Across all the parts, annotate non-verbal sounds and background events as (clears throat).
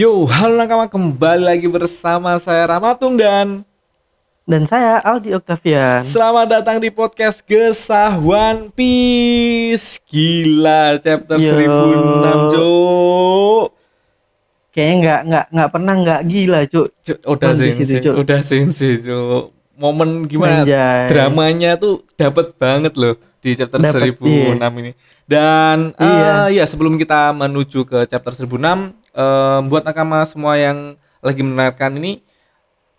Yo, halo nakama kembali lagi bersama saya Ramatung dan Dan saya Aldi Octavian. selamat datang di podcast Gesah One Piece. Gila, chapter Yo. 1006, Cuk. Kayaknya nggak nggak nggak pernah nggak gila, Cuk. Cuk, udah Cuk. udah sensi, Cuk. Momen gimana? Anjay. Dramanya tuh dapat banget loh di chapter Dapet, 1006 ini. Dan Iya. eh, ya sebelum kita menuju ke chapter 1006, eh, buat nakama semua yang lagi mendengarkan ini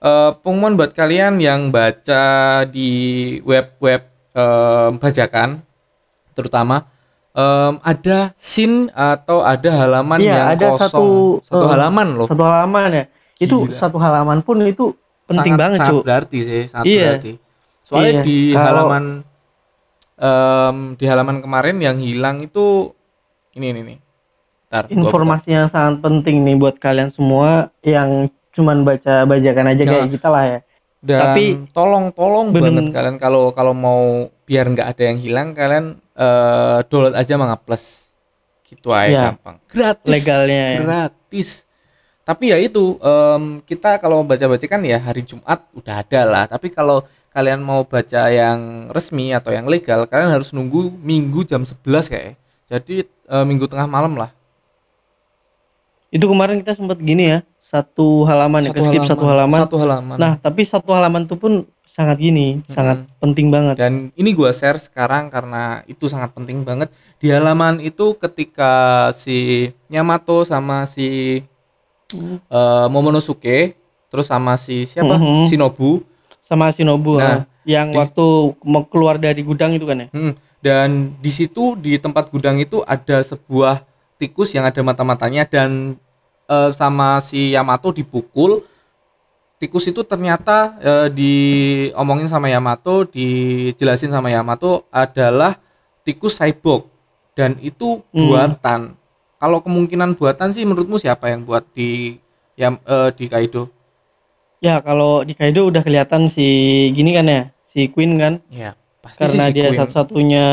eh pengumuman buat kalian yang baca di web-web eh, bajakan terutama em, ada scene atau ada halaman Iya, yang ada kosong satu, satu eh, halaman loh Satu halaman ya. Itu Gila. satu halaman pun itu penting sangat, banget, sangat berarti sih sangat Iya. berarti soalnya Iya, di kalau- halaman em, di halaman kemarin yang hilang itu ini ini nih Ntar, gua buka. Informasi yang sangat penting nih buat kalian semua yang cuman baca bajakan aja kayak Nah. kita lah ya. Dan Tapi- tolong tolong Bener- banget kalian kalau kalau mau biar nggak ada yang hilang kalian eh, download aja Manga Plus. Gitu aja Ya. gampang. Gratis. Legalnya ya. Gratis. Tapi ya itu em, kita kalau baca-baca kan ya hari Jumat udah ada lah. Tapi kalau kalian mau baca yang resmi atau yang legal, kalian harus nunggu Minggu jam 11 kayak. Jadi eh, Minggu tengah malam lah. Itu kemarin kita sempat gini ya, satu halaman ya, skip satu halaman. Satu halaman. Nah, tapi satu halaman itu pun sangat gini, sangat penting banget. Dan ini gua share sekarang karena itu sangat penting banget. Di halaman itu ketika si Yamato sama si eh, Momonosuke terus sama si siapa? Mhm. Shinobu. Sama Shinobu Nah, ah, yang di- waktu mau keluar dari gudang itu kan ya. Hmm, Dan di situ di tempat gudang itu ada sebuah tikus yang ada mata-matanya dan eh, sama si Yamato dipukul. Tikus itu ternyata eh, diomongin sama Yamato, dijelasin sama Yamato adalah tikus cyborg dan itu Hmm. buatan. Kalau kemungkinan buatan sih menurutmu siapa yang buat di yang eh, di Kaido? Ya kalau di Kaido udah kelihatan si gini kan ya, si Queen kan, Ya, pasti karena si dia satu-satunya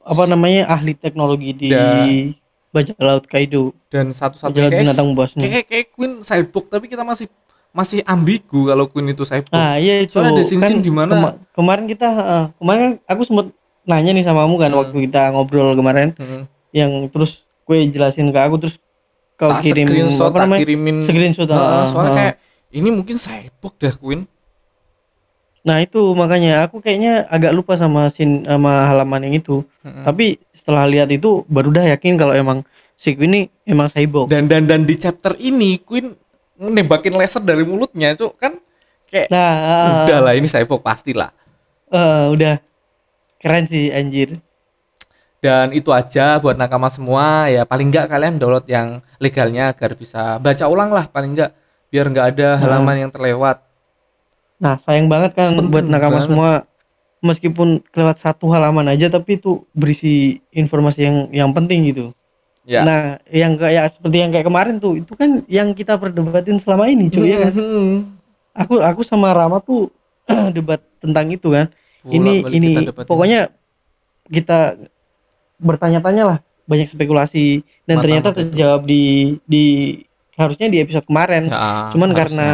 apa namanya ahli teknologi di Dan- bajak laut Kaido, dan satu-satunya kayak binatang buasnya. kayak kayak Queen cyborg tapi kita masih masih ambigu kalau Queen itu cyborg. Nah iya itu Soalnya ada scene-scene di mana- kema- kemarin kita eh, kemarin kan aku sempet nanya nih sama kamu kan Hmm. waktu kita ngobrol kemarin, Hmm. yang terus gue jelasin ke aku terus kau tak kirim screenshot, apa namanya kirimin. screenshot Heeh, ah, soalnya ah. kayak ini mungkin cyborg dah Queen. Nah itu makanya aku kayaknya agak lupa sama scene sama halaman yang itu. Mm-mm. Tapi setelah lihat itu baru dah yakin kalau emang si Queen ini emang cyborg. Dan dan dan di chapter ini Queen nembakin laser dari mulutnya, cuk kan kayak Nah, ah, udah lah ini cyborg pastilah. eh, udah keren sih anjir. Dan itu aja buat nakama semua ya paling enggak kalian download yang legalnya agar bisa baca ulang lah paling enggak biar enggak ada halaman yang terlewat. Nah sayang banget kan Penting buat nakama banget. semua meskipun kelewat satu halaman aja tapi itu berisi informasi yang yang penting gitu. Ya. Nah yang kayak seperti yang kayak kemarin tuh itu kan yang kita perdebatin selama ini cuy ya kan. Aku aku sama Rama tuh (clears throat) debat tentang itu kan. ini Bolak-balik ini kita pokoknya kita bertanya-tanya lah banyak spekulasi dan ternyata Mata-mata itu. terjawab di di harusnya di episode kemarin Ya, cuman harusnya. karena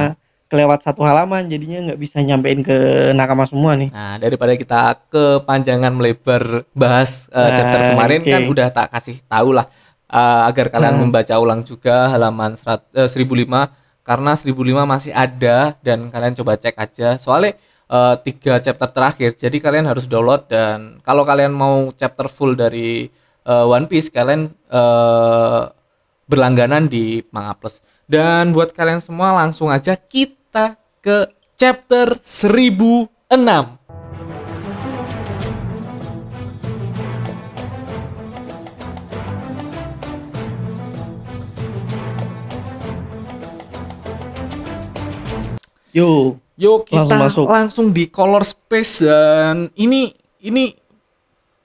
kelewat satu halaman jadinya nggak bisa nyampein ke nakama semua nih Nah, daripada kita kepanjangan melebar bahas uh, Nah, chapter kemarin oke. kan udah tak kasih tahu lah uh, agar kalian Nah. membaca ulang juga halaman serat, eh, 1005 karena 1005 masih ada dan kalian coba cek aja. Soalnya uh, tiga chapter terakhir, jadi kalian harus download dan kalau kalian mau chapter full dari uh, One Piece kalian uh, berlangganan di Manga Plus. Dan buat kalian semua langsung aja kita ke chapter 1006. yo Yuk kita Langsung langsung, masuk. di color space dan ini ini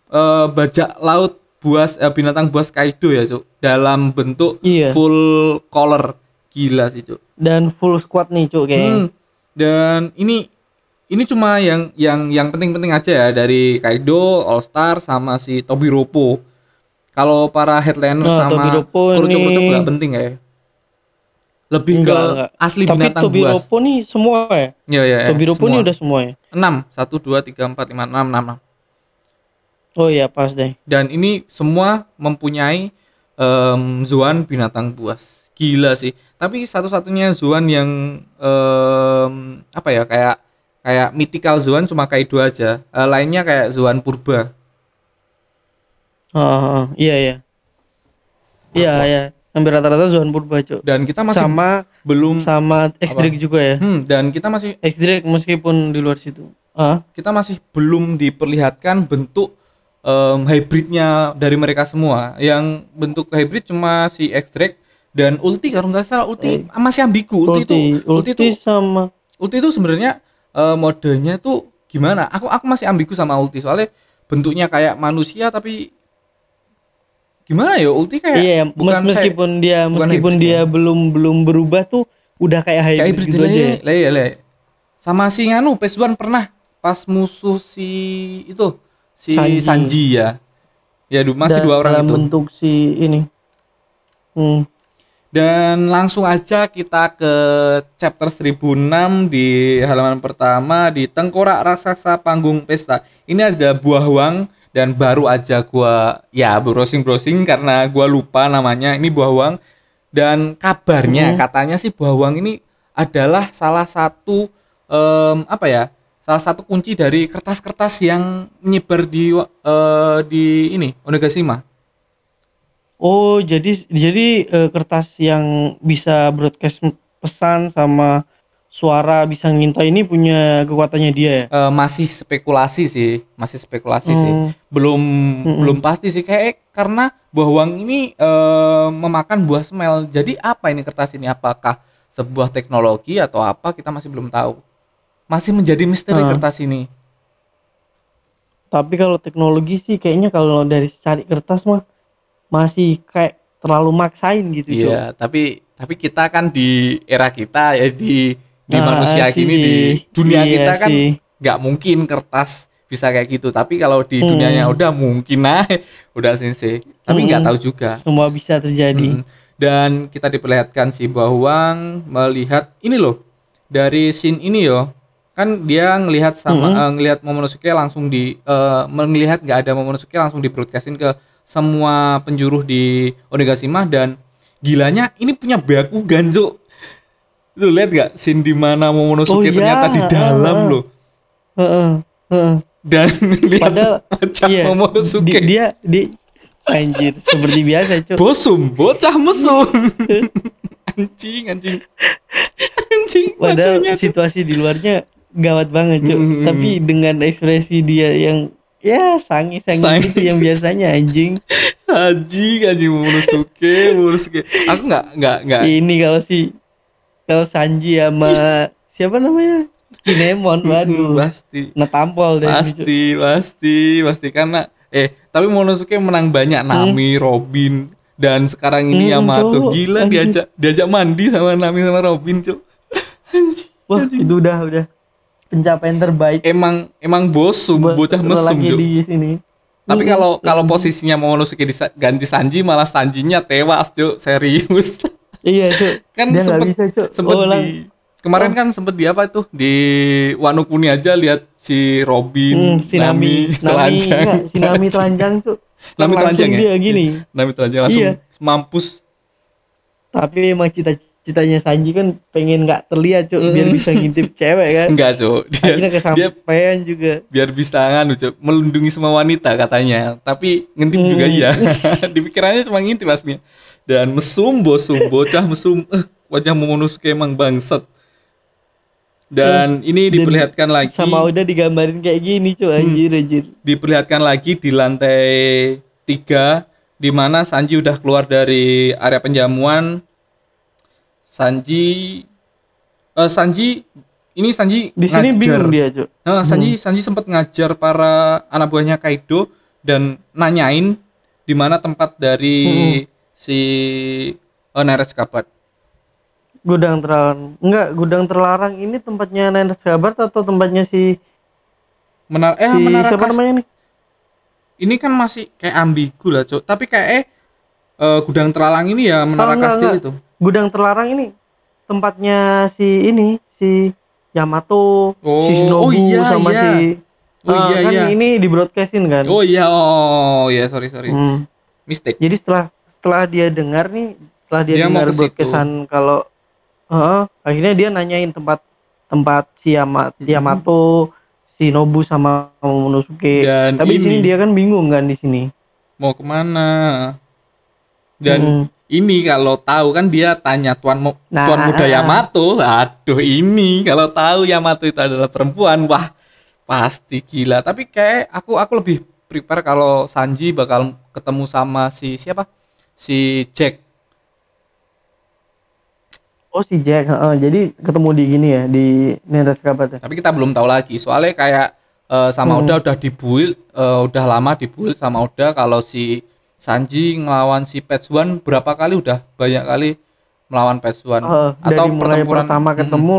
eh, bajak laut buas eh, binatang buas Kaido ya cuk dalam bentuk Iya. full color gila sih cuk. dan full squad nih cuk kayaknya Hmm. Dan ini ini cuma yang yang yang penting-penting aja ya dari Kaido, All Star sama si Tobiropo. Kalau para headliner Nah, sama kerucuk-kerucuk nggak penting ya. lebih Enggak, ke enggak. asli Tapi binatang buas Tobiropo nih semua ya. ya ya, ya Tobiropo semua. nih udah semua ya. enam satu dua tiga empat lima enam enam enam. Oh iya pas deh. dan ini semua mempunyai em, zoan binatang buas gila sih tapi satu-satunya zoan yang em, apa ya kayak kayak mythical zoan cuma Kaido aja Eh, lainnya kayak zoan purba Ah, ah, ah. iya iya. Iya iya. Hampir rata-rata Zoan Purba, Cuk. dan kita masih Sama belum sama X-Drake juga ya. hmm, dan kita masih X-Drake meskipun di luar situ. Ah, kita masih belum diperlihatkan bentuk em, hybridnya dari mereka semua yang bentuk hybrid cuma si X-Drake dan ulti kalau nggak salah ulti masih ambigu ulti, Eh. ulti, itu ulti, ulti, itu sama ulti itu sebenarnya eh, modenya tuh gimana aku aku masih ambigu sama ulti soalnya bentuknya kayak manusia tapi gimana ya ulti kayak iya, bukan mes- saya- meskipun dia bukan meskipun hybrid dia belum belum berubah tuh udah kayak hybrid, kayak hybrid gitu aja. ya ya. lah ya, lah ya. sama si nganu PS1 pernah pas musuh si itu si Sanji, Sanji. ya ya du- masih dua orang dalam itu bentuk si ini. Hmm. Dan langsung aja kita ke chapter 1006 di halaman pertama di tengkorak raksasa panggung pesta. Ini ada buah wang dan baru aja gua ya browsing browsing karena gua lupa namanya. Ini buah wang. Dan kabarnya Hmm. katanya sih buah wang ini adalah salah satu em, apa ya salah satu kunci dari kertas-kertas yang menyebar di eh, di ini Onigashima Oh, jadi jadi eh, kertas yang bisa broadcast pesan sama suara bisa ngintai ini punya kekuatannya dia ya. Eh, masih spekulasi sih, masih spekulasi sih. Hmm. Belum belum pasti sih kayak karena buah wang ini eh, memakan buah smell. Jadi apa ini kertas ini? Apakah sebuah teknologi atau apa? Kita masih belum tahu. Masih menjadi misteri Hmm. kertas ini. Tapi kalau teknologi sih kayaknya kalau dari cari kertas mah masih kayak terlalu maksain gitu. Iya, tapi tapi kita kan di era kita ya di di Ah, manusia sih. gini di dunia Iya kita kan nggak mungkin kertas bisa kayak gitu. Tapi kalau di Hmm. dunianya udah mungkin nah (laughs) udah sensei. Tapi nggak Hmm. tahu juga. Semua bisa terjadi. Mm. Dan kita diperlihatkan si Bawang melihat ini loh dari scene ini yo kan dia ngelihat sama Mm-hmm. eh, ngelihat Momonosuke langsung di eh, melihat nggak ada Momonosuke langsung di broadcastin ke semua penjuru di Onigashima dan gilanya ini punya Byakugan Cuk. Lu lihat gak scene di mana Momonosuke Oh, iya. ternyata di dalam Ah. loh Heeh, heeh. dan (laughs) lihat wajah iya, Momonosuke di- dia di anjir seperti biasa, Cuk. Bosum, bocah mesum. (laughs) anjing, anjing. Anjing, Padahal situasi di luarnya gawat banget, Cuk. Mm, mm, Tapi dengan ekspresi dia yang ya sangi-sangi Sangi. gitu yang biasanya anjing. Anjing, anjing Momonosuke, Momonosuke. Aku nggak nggak nggak. Ini kalau si kalau Sanji sama siapa namanya? Kinemon, waduh. Pasti. Nah tampol deh. Pasti, pasti, pasti karena eh tapi Momonosuke menang banyak Nami, Robin dan sekarang ini Hmm, Yamato cowok. gila Anjing. diajak diajak mandi sama Nami sama Robin, Cuk. (laughs) Anjing. Wah, itu udah udah pencapaian terbaik Emang emang bosum, buat bocah mesum, di sini. Tapi Mm, kalau kalau posisinya Momonosuke disa- ganti Sanji malah Sanjinya tewas, Cuk. Serius. (laughs) Iya, Cuk. kan Dia sempet bisa, Cuk. sempet Oh, di kemarin kan sempet di apa tuh di Wano Kuni aja lihat si Robin, Hmm, si Nami, Nami, (laughs) telanjang. enggak, si Nami telanjang tuh. Nami telanjang ya? dia gini. Nami telanjang langsung Iya. mampus. Tapi emang cita-citanya Sanji kan pengen nggak terlihat, Cuk, biar Mm. bisa ngintip cewek kan. (laughs) Enggak, Cuk. Dia Akhirnya dia kesampaian juga. biar bisa nganu, Cuk, melindungi semua wanita katanya. Tapi ngintip Hmm. juga iya. (laughs) Dipikirannya cuma ngintip aslinya. Dan mesum bosum, bocah mesum. Eh, wajah Momonosuke emang bangsat. Dan ini Dan diperlihatkan lagi Sama udah digambarin kayak gini, Cuk, Hmm. anjir anjir. diperlihatkan lagi di lantai tiga di mana Sanji udah keluar dari area penjamuan Sanji eh, Sanji ini Sanji Di sini ngajar bingung dia. Nah, Sanji Sanji sempat ngajar para anak buahnya Kaido dan nanyain di mana tempat dari si eh, Neres Kabat Gudang terlarang. Enggak, gudang terlarang ini tempatnya Nenek Sabar atau tempatnya si Menar eh si menara siapa namanya nih? ini kan masih kayak ambigu lah cok tapi kayak eh, eh, gudang terlalang ini ya menara Oh, kastil enggak. itu Gudang terlarang ini tempatnya si ini si Yamato, si Oh, Shinobu oh iya, sama iya. si Oh Ah, iya kan iya. ini di broadcastin kan. Oh iya, oh iya sorry sorry. Hmm. Mistake. Jadi setelah setelah dia dengar nih, setelah dia, Dia dengar broadcastan kalau Heeh, akhirnya dia nanyain tempat tempat si Yama, Hmm. Yamato, si Nobu sama Momonosuke. Dan Tapi di sini ini dia kan bingung kan di sini. mau ke mana? Dan Mm. ini kalau tahu kan dia tanya tuan Mo- Nah, tuan muda ah, ah. Yamato. Aduh ini kalau tahu Yamato itu adalah perempuan, wah pasti gila. Tapi kayak aku aku lebih prepare kalau Sanji bakal ketemu sama si siapa? Si Jack. Oh si Jack, heeh. jadi ketemu di gini ya di Neras Kabat ya. Tapi kita belum tahu lagi. Soalnya kayak eh, sama Hmm. Oda udah dibuild, eh, udah lama dibuild sama Oda kalau si Sanji ngelawan si Petsuan berapa kali udah banyak kali melawan Petsuan. Heeh, Atau dari mulai pertempuran- pertama Mm-mm. ketemu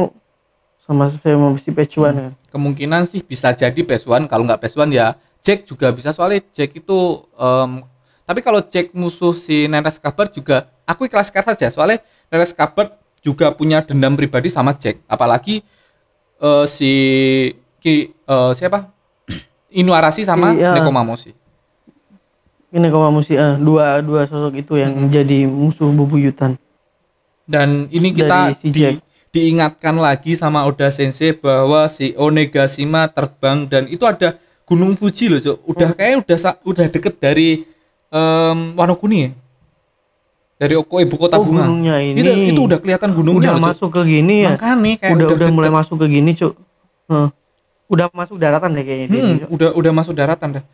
sama sama si Pecuan ya. kemungkinan sih bisa jadi Pesuan kalau nggak Pesuan ya Jack juga bisa soalnya Jack itu em, tapi kalau Jack musuh si Neres Kabar juga aku ikhlas-ikhlas saja soalnya Neres Kabar juga punya dendam pribadi sama Jack apalagi eh, si Ki eh, siapa (clears throat) Inuarashi sama Iya. Nekomamushi Ini kalau musi ah, dua dua sosok itu yang Mm-mm. jadi musuh bubuyutan. dan ini kita si di- diingatkan lagi sama Oda Sensei bahwa si Onegashima terbang dan itu ada Gunung Fuji loh, Cuk. Udah kayak udah udah deket dari em, Wano Kuni ya. Dari Oko ibu kota Oh, bunga. gunungnya ini. Itu, itu udah kelihatan gunungnya udah loh, masuk ke gini ya. Makanya kayak udah udah, udah mulai masuk ke gini, Cuk. Heh. Udah masuk daratan deh kayaknya Hmm, udah udah masuk daratan dah.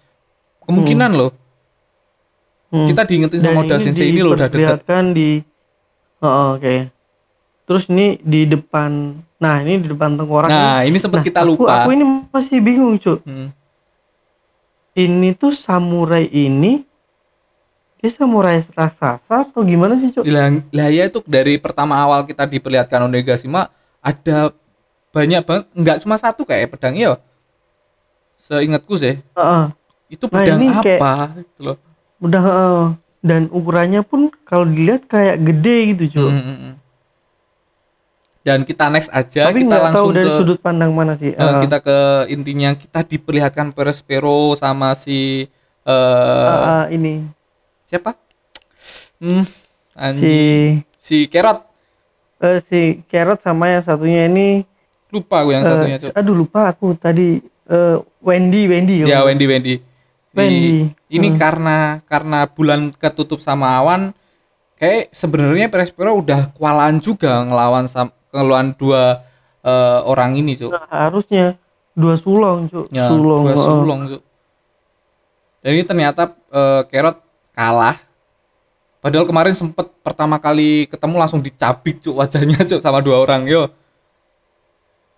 Kemungkinan loh. Hmm. Kita diingetin sama Oda Sensei ini loh udah deket. diperlihatkan di Oh, oke. Terus ini di depan Nah, ini di depan tengkorak Nah, ini sempat Nah, kita aku- lupa. Aku, ini masih bingung, Cuk. Hmm. Ini tuh samurai ini dia samurai raksasa atau gimana sih, Cuk? Lah, lah ya itu dari pertama awal kita diperlihatkan Onegashima ada banyak banget nggak cuma satu kayak pedang ya seingatku sih Heeh. itu Nah, pedang ini kayak- apa gitu loh Udah heeh. dan ukurannya pun kalau dilihat kayak gede gitu, Cuk. Hmm, hmm, hmm. dan kita next aja Tapi kita tahu langsung dari ke sudut pandang mana sih. eh, Eh, kita ke intinya kita diperlihatkan Perspero sama si eh eh, eh, ini siapa hmm, si si Kerot eh, si Carrot sama yang satunya ini lupa gue yang eh, satunya Cuk. aduh lupa aku tadi eh, Wendy Wendy ya Wendy Wendy Di- Wendy. Ini Hmm. karena karena bulan ketutup sama awan kayak sebenarnya Perspero udah kewalahan juga ngelawan ngelawan dua eh, orang ini cuk. Nah, harusnya. Dua sulong cuk. Ya sulong dua sulong cuk. Ini ternyata Kerot kalah. Padahal kemarin sempet pertama kali ketemu langsung dicabik cuk wajahnya cuk sama dua orang yo.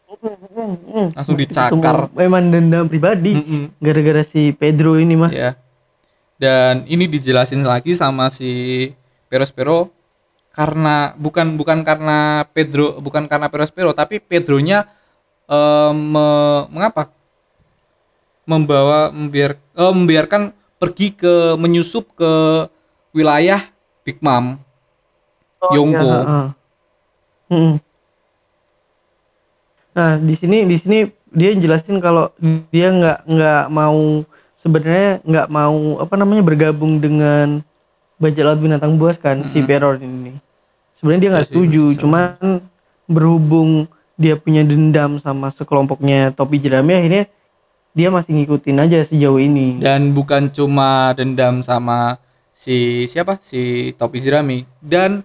Hmm, langsung itu dicakar. Semua memang dendam pribadi gara-gara si Pedro ini mah ya dan ini dijelasin lagi sama si Perospero karena bukan bukan karena Pedro bukan karena Perospero tapi Pedronya eh, me- mengapa membawa membiar eh, membiarkan pergi ke menyusup ke wilayah Big Mom Oh, Yongko. iya, heeh. Mm-mm. Nah, di sini di sini dia jelasin kalau dia nggak nggak mau sebenarnya nggak mau apa namanya bergabung dengan bajak laut binatang buas kan si Mm-mm. Peror ini. Sebenarnya dia nggak Ya sih, setuju, bisa. cuman berhubung dia punya dendam sama sekelompoknya topi jerami akhirnya dia masih ngikutin aja sejauh ini. dan bukan cuma dendam sama si siapa si Topi Jerami dan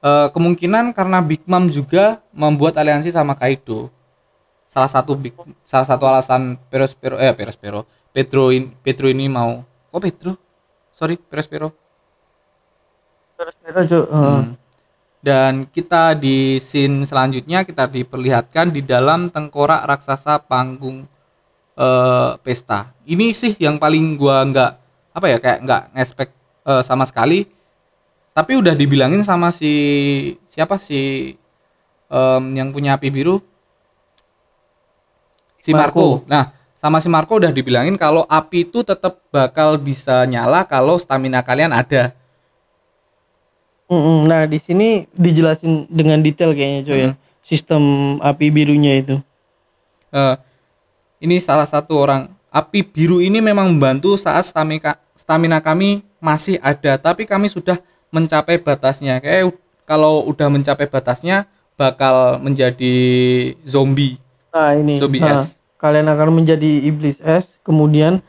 eh, kemungkinan karena Big Mom juga membuat aliansi sama Kaido salah satu big salah satu alasan Perospero eh Perospero Pedro in, Pedro ini mau kok Pedro sorry Perospero Terus mereka, Cuk, heeh. Hmm. Dan kita di scene selanjutnya kita diperlihatkan di dalam tengkorak raksasa panggung eh, pesta. Ini sih yang paling gua nggak apa ya kayak nggak ngespek eh, sama sekali. Tapi udah dibilangin sama si siapa si em, yang punya api biru si Marco. Marco. Nah, sama si Marco udah dibilangin kalau api itu tetap bakal bisa nyala kalau stamina kalian ada. Nah, di sini dijelasin dengan detail kayaknya, coy ya. Sistem api birunya itu. Eh, ini salah satu orang api biru ini memang membantu saat stamina stamina kami masih ada tapi kami sudah mencapai batasnya kayak kalau udah mencapai batasnya bakal menjadi zombie Nah, ini. zombie Nah, es kalian akan menjadi iblis es, kemudian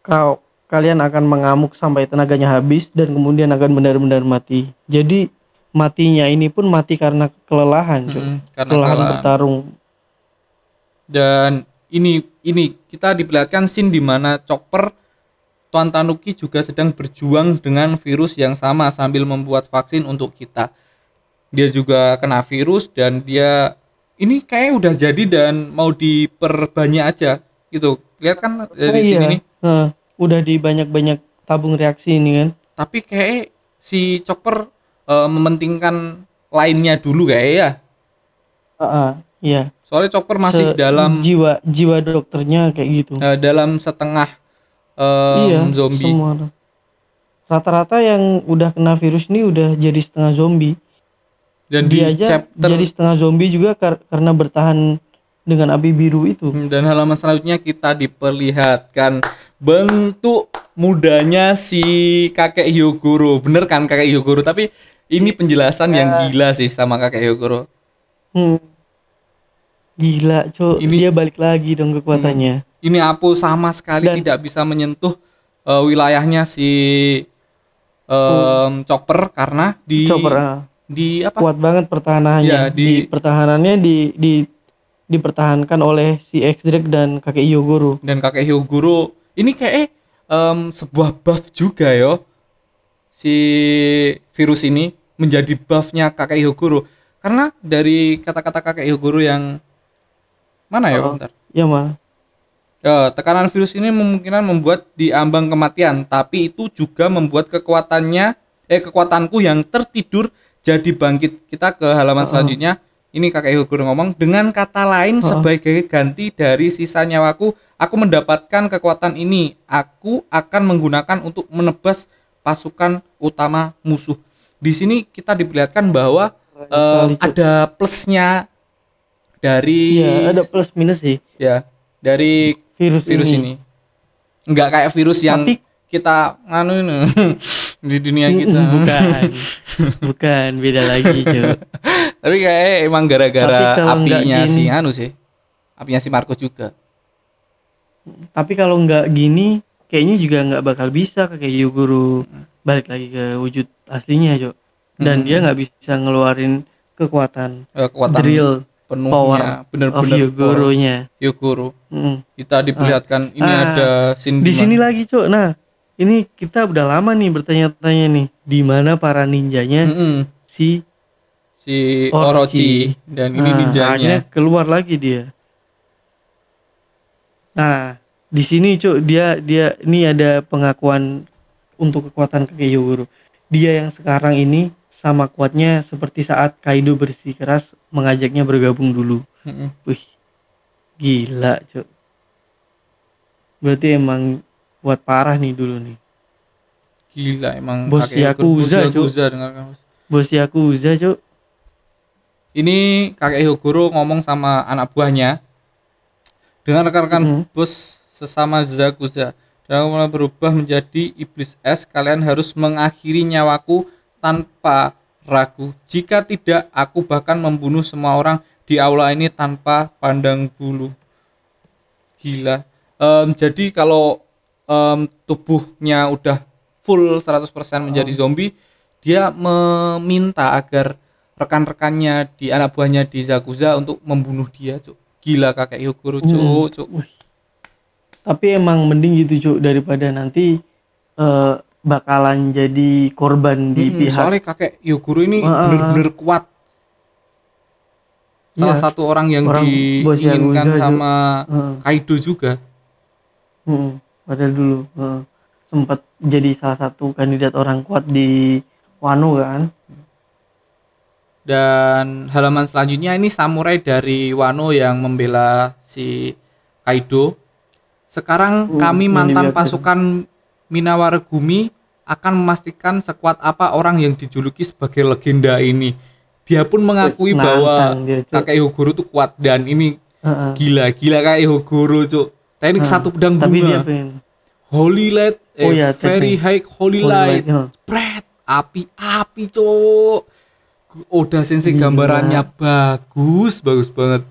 kau kalian akan mengamuk sampai tenaganya habis dan kemudian akan benar-benar mati. Jadi matinya ini pun mati karena kelelahan, coy. Mm, karena kelelahan kelelahan. bertarung. dan ini ini kita diperlihatkan scene di mana Chopper Tuan Tanuki juga sedang berjuang dengan virus yang sama sambil membuat vaksin untuk kita. Dia juga kena virus dan dia ini kayak udah jadi dan mau diperbanyak aja gitu. Lihat kan dari Oh, sini iya. nih. Nah, udah di banyak-banyak tabung reaksi ini kan. Tapi kayak si Chopper eh, mementingkan lainnya dulu kayak ya. Ah, ah, iya. Soalnya Chopper masih Se- dalam jiwa jiwa dokternya kayak gitu. eh, dalam setengah em, iya, zombie. Rata-rata yang udah kena virus ini udah jadi setengah zombie. Dan Dia di aja chapter jadi setengah zombie juga kar- karena bertahan dengan api biru itu. Hmm, Dan halaman selanjutnya kita diperlihatkan bentuk mudanya si kakek Hyogoro. Bener kan kakek Hyogoro? Tapi ini penjelasan yang gila sih sama kakek Hyogoro. Hmm. Gila, Cuk. Ini- Dia balik lagi dong kekuatannya. Ini Apo sama sekali Dan- tidak bisa menyentuh eh, wilayahnya si em, Chopper karena di Chopper ah. Di apa? kuat banget pertahanannya. Ya, di- pertahanannya di di dipertahankan oleh si X-Drake dan kakek Yogoro. Dan kakek Hyogoro ini kayak em, sebuah buff juga yo. Si virus ini menjadi buffnya kakek Hyogoro. Karena dari kata-kata kakek Hyogoro yang mana ya? Oh. Bentar. Ya mah. Ya, tekanan virus ini memungkinkan membuat diambang kematian, tapi itu juga membuat kekuatannya eh kekuatanku yang tertidur jadi bangkit. Kita ke halaman selanjutnya. Ini kakek Hyogoro ngomong dengan kata lain sebagai ganti dari sisa nyawaku, aku mendapatkan kekuatan ini. Aku akan menggunakan untuk menebas pasukan utama musuh. Di sini kita diperlihatkan bahwa Cuk. ada plusnya dari Iya, ada plus minus sih ya dari virus, virus ini. Enggak kayak virus yang Tapi- kita nganu ini (laughs) di dunia kita. Bukan. (laughs) Bukan, beda lagi, Cuk. Tapi kayak emang gara-gara apinya si gini- anu sih. Apinya si Marcos juga. Tapi kalau nggak gini, kayaknya juga nggak bakal bisa kakek Yogoro balik lagi ke wujud aslinya, Cuk. Dan Mm-mm. dia nggak bisa ngeluarin kekuatan Eh, kekuatan drill penuhnya bener-bener Yogoro-nya. power Yogoro. Mm. Kita diperlihatkan ini Ah, ada scene Di sini lagi, Cuk. Nah, ini kita udah lama nih bertanya-tanya nih, di mana para ninjanya Mm-mm. si si Orochi. Orochi dan ini Nah, ninjanya. keluar lagi dia. Nah, di sini cuk dia dia ini ada pengakuan untuk kekuatan kakek Yogoro. Dia yang sekarang ini sama kuatnya seperti saat Kaido bersikeras mengajaknya bergabung dulu. Mm-mm. Wih, gila cuk. Berarti emang kuat parah nih dulu nih. Gila emang Bos kakek Hyogoro. Bos Yakuza. Yakuza dengarkan, Bos. Bos Yakuza cuk. ini kakek Hyogoro ngomong sama anak buahnya dengan rekan-rekan Mhm. bos sesama Zakuza dan mulai berubah menjadi iblis es kalian harus mengakhiri nyawaku tanpa ragu jika tidak aku bahkan membunuh semua orang di aula ini tanpa pandang bulu gila Em, jadi kalau em, tubuhnya udah full 100% menjadi zombie dia meminta agar rekan-rekannya di anak buahnya di Zakuza untuk membunuh dia cuk. Gila kakek Hyogoro cuk cuk. Tapi emang mending gitu cuk daripada nanti eh, bakalan jadi korban di Mm-mm, pihak soalnya kakek Hyogoro ini ah. bener-bener kuat. Salah Iya. satu orang yang Orang diinginkan sama Heeh. Kaido juga. Mm, padahal dulu heeh, sempat jadi salah satu kandidat orang kuat di Wano kan. dan halaman selanjutnya ini samurai dari Wano yang membela si Kaido sekarang Hmm, kami mantan pasukan Minawara Gumi akan memastikan sekuat apa orang yang dijuluki sebagai legenda ini. Dia pun mengakui Nantang bahwa dia, Cuk. kakek Hyogoro tuh kuat dan ini Heeh. gila gila kakek Hyogoro cuk. Teknik Heeh. satu pedang bunga. Holy light, eh, Oh iya, very high holy, Holy light. light. Spread api api cuk. Oda Sensei Gila. gambarannya bagus bagus banget.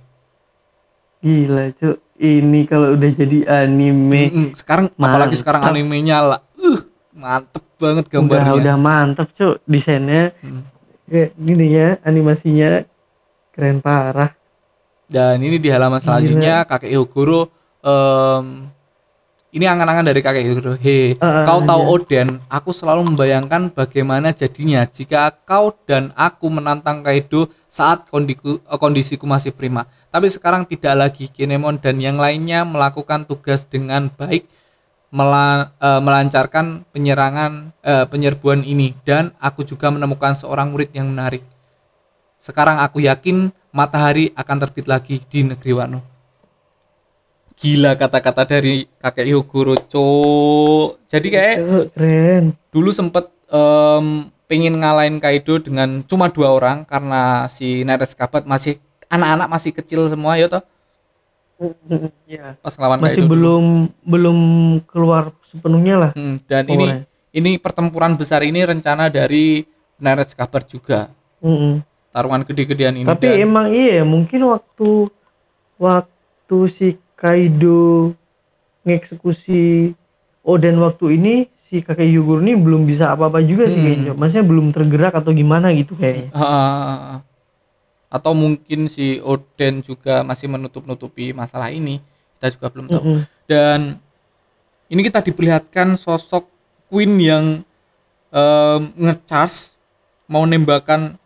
gila cuk. Ini kalau udah jadi anime Mm-mm. Sekarang apalagi Mantap. sekarang animenya lah. Uh, mantep banget udah gambarnya. udah mantep cuk desainnya Mm. kayak gini ya animasinya keren parah. Dan ini di halaman selanjutnya kakek Hyogoro em, ini angan-angan dari kakek Hyogoro. He, Ah, kau tahu iya. Oden, aku selalu membayangkan bagaimana jadinya jika kau dan aku menantang Kaido saat kondiku, eh, kondisiku masih prima. Tapi sekarang tidak lagi. Kinemon dan yang lainnya melakukan tugas dengan baik mela- eh, melancarkan penyerangan eh, penyerbuan ini dan aku juga menemukan seorang murid yang menarik. Sekarang aku yakin matahari akan terbit lagi di negeri Wano. Gila kata-kata dari kakek Hyogoro, cok. Jadi kayak keren. dulu sempet em, pengen ngalahin Kaido dengan cuma dua orang karena si Neres Kabat masih anak-anak masih kecil semua ya toh Iya. pas lawan Masih Kaido dulu. belum belum keluar sepenuhnya lah. Hmm, dan ini Powernya. ini pertempuran besar ini rencana dari Neres Kabat juga Mm-mm. taruhan gede-gedean ini Tapi dan- emang iya mungkin waktu waktu si Kaido ngeksekusi Oden waktu ini si kakek Hyogoro ini belum bisa apa-apa juga sih Hmm. kayaknya. Maksudnya belum tergerak atau gimana gitu kayaknya. Ah, atau mungkin si Oden juga masih menutup-nutupi masalah ini kita juga belum tahu Mm-mm. dan ini kita diperlihatkan sosok Queen yang em, nge-charge mau nembakan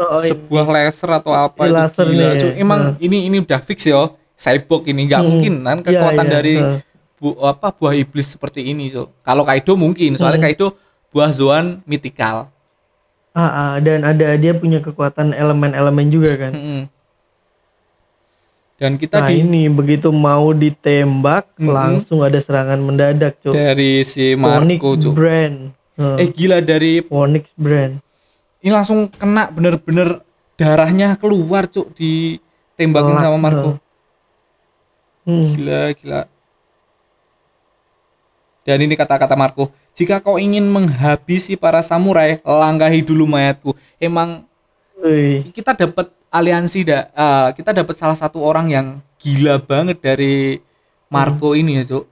Oh, iya. sebuah laser atau apa itu laser gila ya. cuy. emang Nah. ini ini udah fix ya cyborg ini nggak Hmm. mungkin kan Iya, kekuatan iya, dari heeh. bu, apa buah iblis seperti ini so kalau Kaido mungkin soalnya Hmm. Kaido buah Zoan mythical Ah, ah, dan ada dia punya kekuatan elemen-elemen juga kan. Mm-mm. dan kita Nah di ini begitu mau ditembak Mm-mm. langsung ada serangan mendadak cok. dari si Marco Cuk. Brand. Heeh. eh gila dari Phoenix Brand. ini langsung kena bener-bener darahnya keluar cuk ditembakin sama Marco Hmm. gila gila dan ini kata-kata Marco jika kau ingin menghabisi para samurai langkahi dulu mayatku emang Wih. kita dapat aliansi dah eh, kita dapat salah satu orang yang gila banget dari Marco ini ya cuk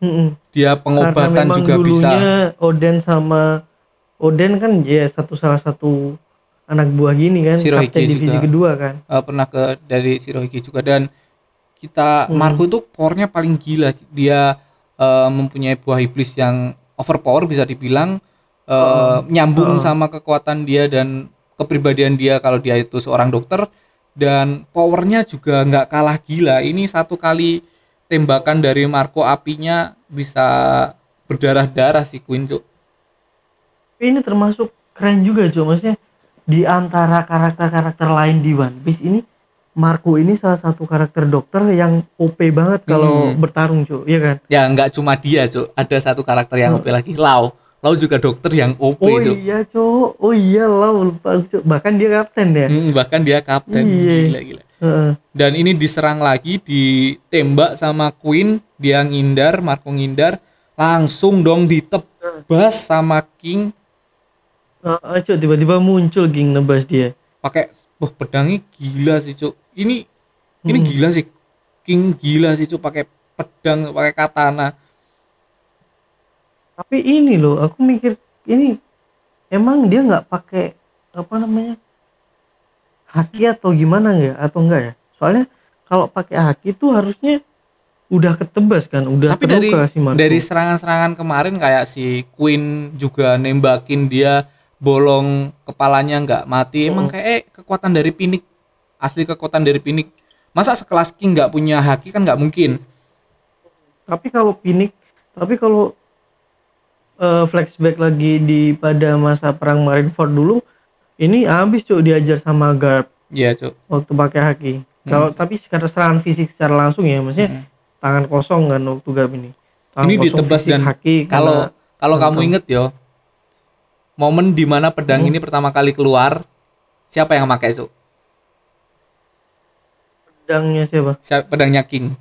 Mm-mm. dia pengobatan juga bisa Oden sama Oden kan ya satu salah satu anak buah gini kan kapten divisi juga. kedua kan eh, pernah ke dari Shirohige juga dan kita Hmm. Marco itu powernya paling gila dia eh, mempunyai buah iblis yang overpower bisa dibilang eh, Oh. nyambung Oh. sama kekuatan dia dan kepribadian dia kalau dia itu seorang dokter dan powernya juga nggak kalah gila ini satu kali tembakan dari Marco apinya bisa berdarah-darah si Queen Cuk. Tapi ini termasuk keren juga cuy maksudnya di antara karakter-karakter lain di One Piece ini Marco ini salah satu karakter dokter yang OP banget kalau Hmm. bertarung cuy ya kan? Ya nggak cuma dia Cuk. ada satu karakter yang Oh. OP lagi. Lau. Lau juga dokter yang OP oh Cuk. iya cuy oh iya lah lupa cuy bahkan dia kapten ya? Hmm, bahkan dia kapten. Iya. gila gila. Heeh. dan ini diserang lagi ditembak sama Queen. Dia ngindar Marco ngindar. Langsung dong ditebas sama King. Heeh, cuy tiba-tiba muncul ging nebas dia. Pakai wah pedangnya gila sih cuk. Ini ini Hmm. gila sih. King gila sih cuk pakai pedang pakai katana. Tapi ini loh aku mikir ini emang dia nggak pakai apa namanya haki atau gimana nggak? Atau enggak ya? Soalnya kalau pakai haki itu harusnya udah ketebas kan udah tapi dari si Marco. dari serangan-serangan kemarin kayak si Queen juga nembakin dia bolong kepalanya nggak mati emang Hmm. kayak eh, kekuatan dari Pinik asli kekuatan dari Pinik masa sekelas King nggak punya haki kan nggak mungkin. Tapi kalau Pinik tapi kalau eh, flashback lagi di pada masa perang Marineford dulu ini habis cuy diajar sama Garp Iya cuk. Waktu pakai haki. Kalau tapi secara serangan fisik secara langsung ya maksudnya Mm. tangan kosong kan waktu Garp ini. Tangan Ini ditebas dan haki kalau kalau kamu- inget yo momen di mana pedang Hmm. ini pertama kali keluar siapa yang pakai itu? Pedangnya siapa? Siapa? Pedangnya King.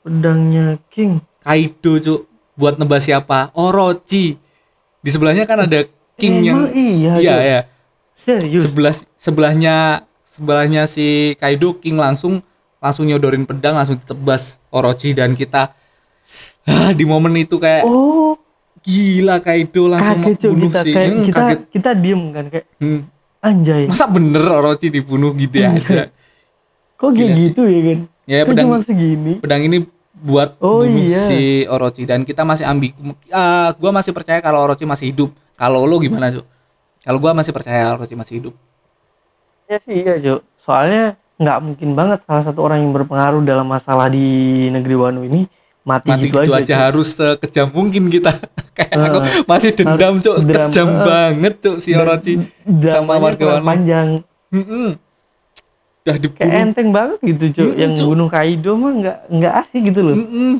Pedangnya King. Kaido cuk. Buat nebas siapa? Orochi di sebelahnya kan ada King yang Emang iya iya Cuk? ya serius? Sebelah sebelahnya sebelahnya si Kaido King langsung langsung nyodorin pedang langsung ditebas Orochi dan kita. Ah, di momen itu kayak oh gila Kaido langsung kaget bunuh kita si kayak Hmm, kita kaget. kita diem kan kayak Hmm, anjay. Masa bener Orochi dibunuh gitu Iya. aja? Kok gila kayak sih. gitu ya kan? Ya Kok pedang cuma segini? pedang ini buat Oh, bunuh iya. si Orochi. Dan kita masih ambigu Ah, gua masih percaya kalau Orochi masih hidup. Kalau lo gimana Cuk? kalau gua masih percaya Orochi masih hidup. Ya sih iya Cuk. Soalnya nggak mungkin banget salah satu orang yang berpengaruh dalam masalah di negeri Wano ini mati, mati gitu, gitu, aja, aja, harus sekejam mungkin kita (laughs) kayak aku Eh, masih dendam cuk dendam, kejam eh. banget cuk si Orochi sama warga panjang Mm-mm. udah kayak dibunuh enteng banget gitu Cuk Mm-mm, yang Cuk. bunuh Kaido mah nggak nggak asik gitu loh Mm-mm.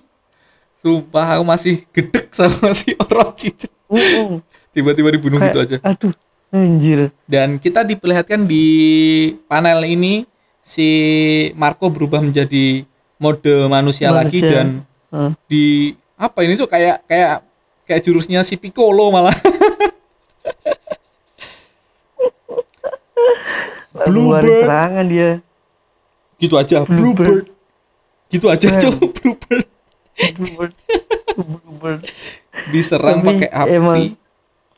sumpah aku masih gedek sama (laughs) si Orochi Cuk. Mm-mm. tiba-tiba dibunuh Kayak, gitu aja aduh anjir dan kita diperlihatkan di panel ini si Marco berubah menjadi mode manusia, lagi Manusia. dan Heeh. di apa ini tuh kayak kayak kayak jurusnya si Piccolo malah (laughs) Bluebird. serangan dia gitu aja Bluebird. Bluebird gitu aja cok Bluebird Bluebird Bluebird diserang pakai api emang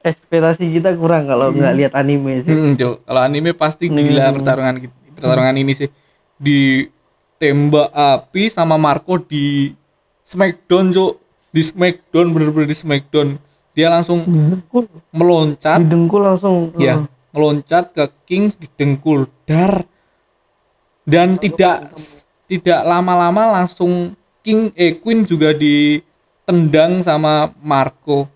ekspektasi kita kurang kalau nggak lihat anime sih Hmm. Kalau anime pasti gila Hmm. pertarungan gitu- pertarungan ini sih. Di tembak api sama Marco di Smackdown, Cok. Di Smackdown bener-bener di Smackdown. Dia langsung didengkul meloncat, didengkul langsung ya, meloncat ke King didengkul dar dan tidak tidak lama-lama langsung King eh Queen juga ditendang sama Marco.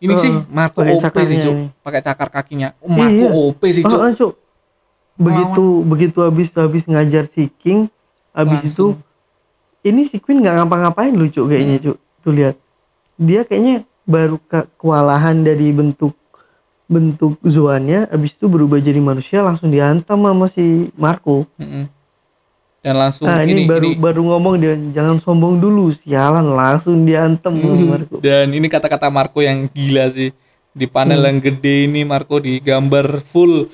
Ini Heeh, sih Marco OP sih, Cok. Pakai cakar kakinya. Oh, Marco Iya. OP sih, Cok. Begitu begitu habis habis ngajar si King habis itu. Ini si Queen nggak ngapa-ngapain lucu kayaknya Hmm. Cuk. tuh lihat dia kayaknya baru ke kewalahan dari bentuk bentuk Zoannya habis itu berubah jadi manusia langsung dihantam sama si Marco Mm-mm. Dan langsung nah ini, ini, baru ini baru ngomong dia jangan sombong dulu sialan langsung dihantam sama Mm, Marco dan ini kata-kata Marco yang gila sih di panel Hmm. yang gede ini Marco digambar full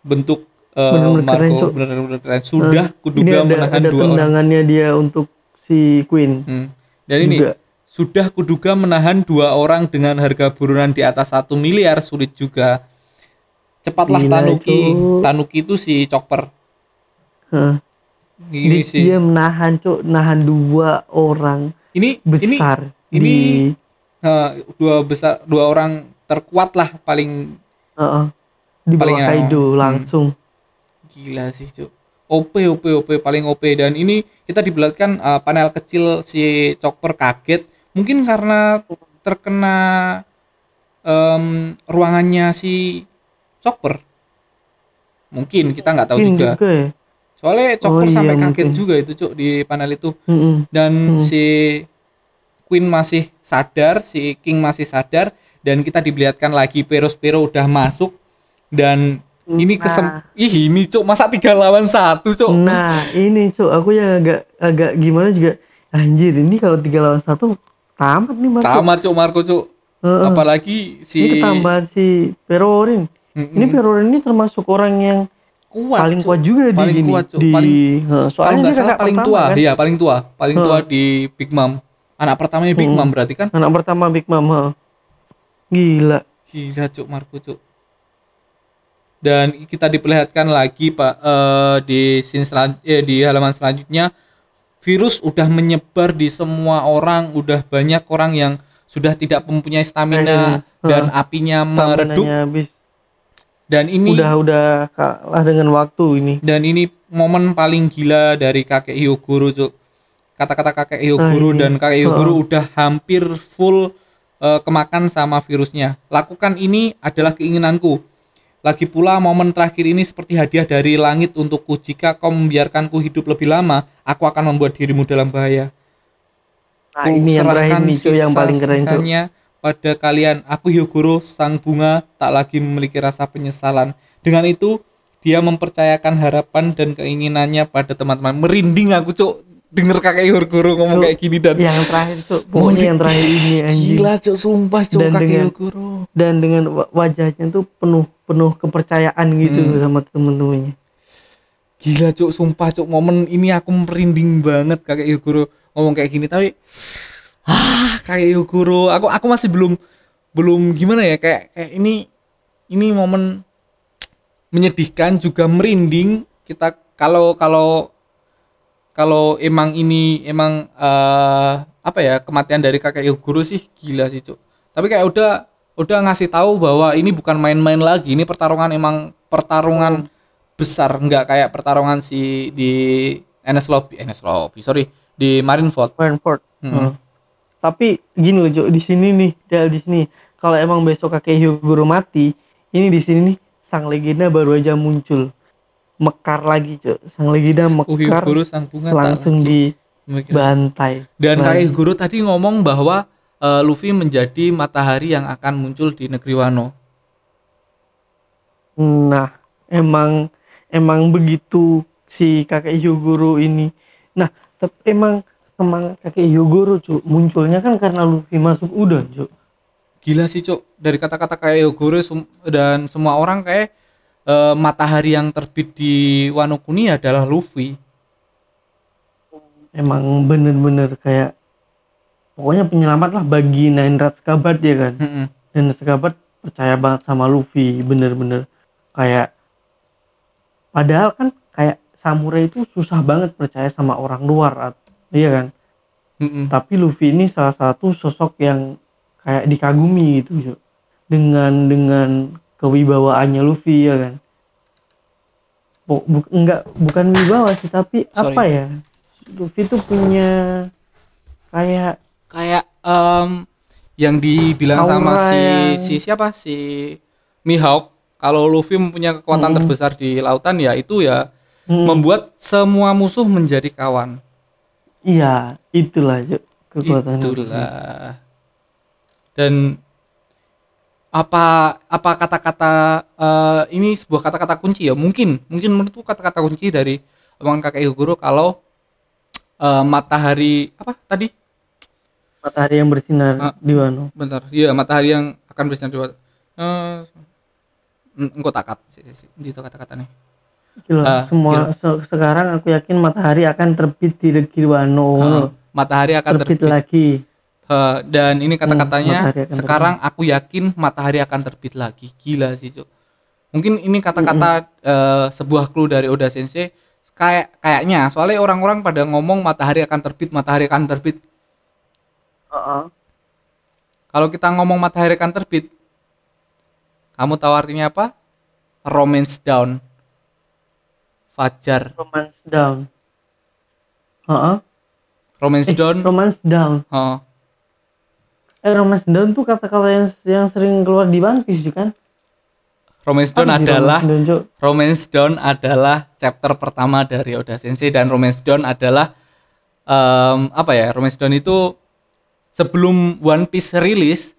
bentuk eh, Bener-bener keren, Marco benar-benar keren sudah ini kuduga ada, menahan ada dua orang tendangannya dia untuk si Queen Hmm. dan ini juga sudah kuduga menahan dua orang dengan harga buronan di atas satu miliar sulit juga cepatlah Gila, Tanuki Cok. Tanuki itu si Chopper Hah. ini Di- sih dia menahan cuk nahan dua orang ini ini besar ini- di eh, dua besar dua orang terkuat lah paling Heeh. di Paling bawah enak. Kaido Hmm. Gila sih, Cuk. OP OP OP paling OP dan ini kita diperlihatkan uh, panel kecil si Chopper kaget mungkin karena terkena em, ruangannya si Chopper. Mungkin kita nggak tahu Mungkin juga. ya Soalnya Chopper Oh, iya, sampai kaget mungkin. juga itu, Cuk, di panel itu. Dan Hmm. si Queen masih sadar, si King masih sadar dan kita diperlihatkan lagi Peros-Pero udah masuk dan ini kesem Nah. ih ini cuk masa tiga lawan satu cuk nah ini cuk aku yang agak agak gimana juga anjir ini kalau tiga lawan satu tamat nih Marco tamat cuk Marco cuk Heeh. apalagi ini si ketambahan si Perorin Mm-mm. ini Perorin ini termasuk orang yang kuat paling Cuk. kuat juga di Paling gini kuat, Cuk. di Paling- Heeh, kalau soalnya nggak salah paling pertama, tua kan? iya paling tua paling tua Heeh. di Big Mom anak pertamanya Big Hmm. Mom berarti kan anak pertama Big Mom heeh. gila gila cuk Marco cuk dan kita diperlihatkan lagi pak eh, di scene selan- eh, di halaman selanjutnya virus udah menyebar di semua orang udah banyak orang yang sudah tidak mempunyai stamina Kayaknya. dan apinya meredup habis dan ini udah udah kalah dengan waktu ini dan ini momen paling gila dari kakek Hyogoro cuk kata-kata kakek Hyogoro Ah, ini. dan kakek Hyogoro Heeh. udah hampir full eh, kemakan sama virusnya lakukan ini adalah keinginanku lagi pula momen terakhir ini seperti hadiah dari langit untukku jika kau membiarkanku hidup lebih lama aku akan membuat dirimu dalam bahaya Nah, ini yang terakhir nih, Cuk, yang paling keren, pada kalian. Aku Hyogoro, sang bunga, tak lagi memiliki rasa penyesalan. Dengan itu, dia mempercayakan harapan dan keinginannya pada teman-teman. Merinding aku, Cuk. Denger kakek Hyogoro ngomong Cuk, kayak gini dan yang terakhir tuh (laughs) pokoknya yang terakhir ini anjing. Gila, Cuk, sumpah, Cuk, Dan kakek dengan- Hyogoro. dan dengan wa- wajahnya tuh penuh penuh kepercayaan gitu Hmm. sama temen-temennya. Gila cuk, sumpah cuk, momen ini aku merinding banget kakek Yogoro ngomong kayak gini. Tapi ah kakek Yogoro, aku aku masih belum belum gimana ya kayak kayak ini ini momen menyedihkan juga merinding. Kita kalau kalau kalau emang ini emang eh, apa ya kematian dari kakek Yogoro sih gila sih cuk. Tapi kayak udah udah ngasih tahu bahwa ini bukan main-main lagi, ini pertarungan emang pertarungan besar. Nggak kayak pertarungan si di NS Lobby. NS Lobby sorry. Di Marineford. Brentford Hmm. Hmm. tapi gini loh Jo di sini nih Del di sini. Kalau emang besok kakek Hyogoro mati ini di sini nih sang legenda baru aja muncul mekar lagi Jo sang legenda mekar Guru sang bunga langsung memikirkan. dibantai dan Nah, kakek Guru tadi ngomong bahwa eh, Luffy menjadi matahari yang akan muncul di negeri Wano Nah, emang emang begitu si kakek Hyogoro ini. Nah, tapi emang emang kakek Hyogoro cu munculnya kan karena Luffy masuk udon cu. gila sih cuk dari kata-kata kayak Guru dan semua orang kayak eh, matahari yang terbit di Wano Kuni adalah Luffy Emang bener-bener kayak pokoknya penyelamat lah bagi Nine Rats Kabat ya kan. Mm-mm. Dan Kabat percaya banget sama Luffy bener-bener kayak padahal kan kayak samurai itu susah banget percaya sama orang luar iya kan Mm-mm. tapi Luffy ini salah satu sosok yang kayak dikagumi gitu Cuk. dengan dengan kewibawaannya Luffy ya kan? Bu- bu- enggak bukan wibawa sih tapi Sorry. apa ya? Luffy tuh punya kayak kayak em, yang dibilang sama si yang- si siapa? Si Mihawk kalau Luffy mempunyai kekuatan Mm. terbesar di lautan ya itu ya hmm, membuat semua musuh menjadi kawan. Iya itulah kekuatan Luffy. itulah. Dan apa apa kata-kata eh, ini sebuah kata-kata kunci ya? Mungkin mungkin menurutku kata-kata kunci dari omongan kakek Hyogoro kalau eh, matahari apa tadi? Matahari yang bersinar Ah. di Wano. bentar. Iya matahari yang akan bersinar di eh en- engkau takat. Di itu kata-kata nih. Gila, Ah, semua se- sekarang aku yakin matahari akan terbit di Wano. Eh, matahari akan terbit, terbit. lagi Eh, dan ini kata-katanya matahari akan sekarang aku yakin matahari akan terbit lagi. Gila sih cuk. Mungkin ini kata-kata eh, sebuah clue dari Oda Sensei. Kayak kayaknya soalnya orang-orang pada ngomong matahari akan terbit matahari akan terbit. Kalau kita ngomong matahari akan terbit kamu tahu artinya apa? Romance down. Fajar. Romance down. Heeh. romance Eh, down. romance down. Oh, eh romance down tuh kata-kata yang yang sering keluar di One Piece juga kan romance down Apa adalah romance down? Romance Dawn adalah chapter pertama dari Oda Sensei dan Romance Dawn adalah em, apa ya? Romance Dawn itu sebelum One Piece rilis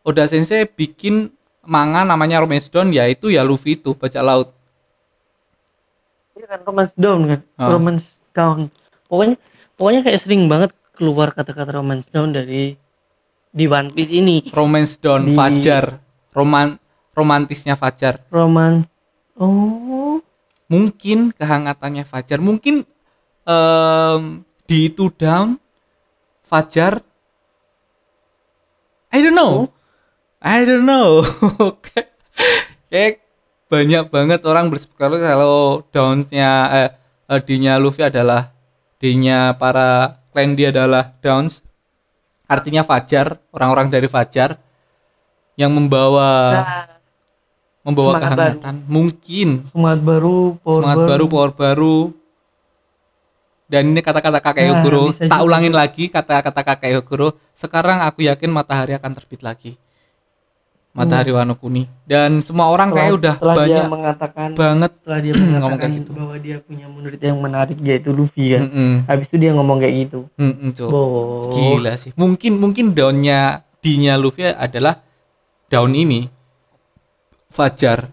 Oda Sensei bikin manga namanya Romance Dawn yaitu ya Luffy itu bajak laut. Iya kan romance down kan Ah. romance down pokoknya pokoknya kayak sering banget keluar kata-kata romance down dari di One Piece ini Romance Dawn Di- Fajar. Roman romantisnya Fajar. roman oh Mungkin kehangatannya Fajar, mungkin em, di itu down Fajar I don't know. I don't know. (laughs) Kayak- Kayak banyak banget orang berspekulasi kalau downs-nya eh, eh, D-nya Luffy adalah D-nya para clan dia adalah downs. Artinya Fajar, orang-orang dari Fajar yang membawa nah, membawa kehangatan. Mungkin semangat baru power semangat baru, power baru. Dan ini kata-kata kakek Nah, bisa Tak juga. ulangin lagi kata-kata kakek Yogoro. Sekarang aku yakin matahari akan terbit lagi. Matahari Wano Kuni dan semua orang kayak udah dia banyak mengatakan banget setelah dia ngomong mengatakan kayak gitu. bahwa dia punya murid yang menarik yaitu Luffy kan Mm-mm. habis itu dia ngomong kayak gitu Mm-mm, Cuk. oh Gila sih. Mungkin mungkin daunnya D-nya Luffy adalah daun ini Fajar.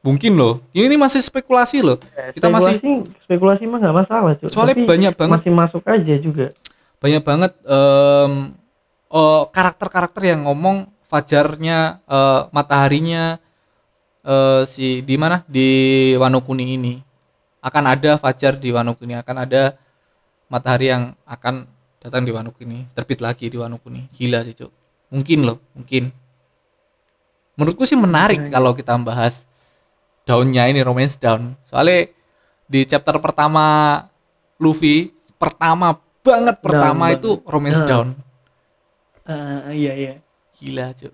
Mungkin loh. Ini, ini masih spekulasi loh. Kita masih spekulasi mah nggak masalah cuy soalnya Tapi banyak banget masih masuk aja juga banyak banget em, eh, karakter-karakter yang ngomong fajarnya eh, mataharinya eh, si di mana? Di Wano Kuni ini. Akan ada fajar di Wano Kuni akan ada matahari yang akan datang di Wano Kuni terbit lagi di Wano Kuni gila sih cuk. Mungkin loh mungkin. Menurutku sih menarik kalau kita bahas daunnya ini romance down soalnya di chapter pertama Luffy pertama banget pertama banget. itu romance Ah. down Ah, iya iya Gila, Cuk.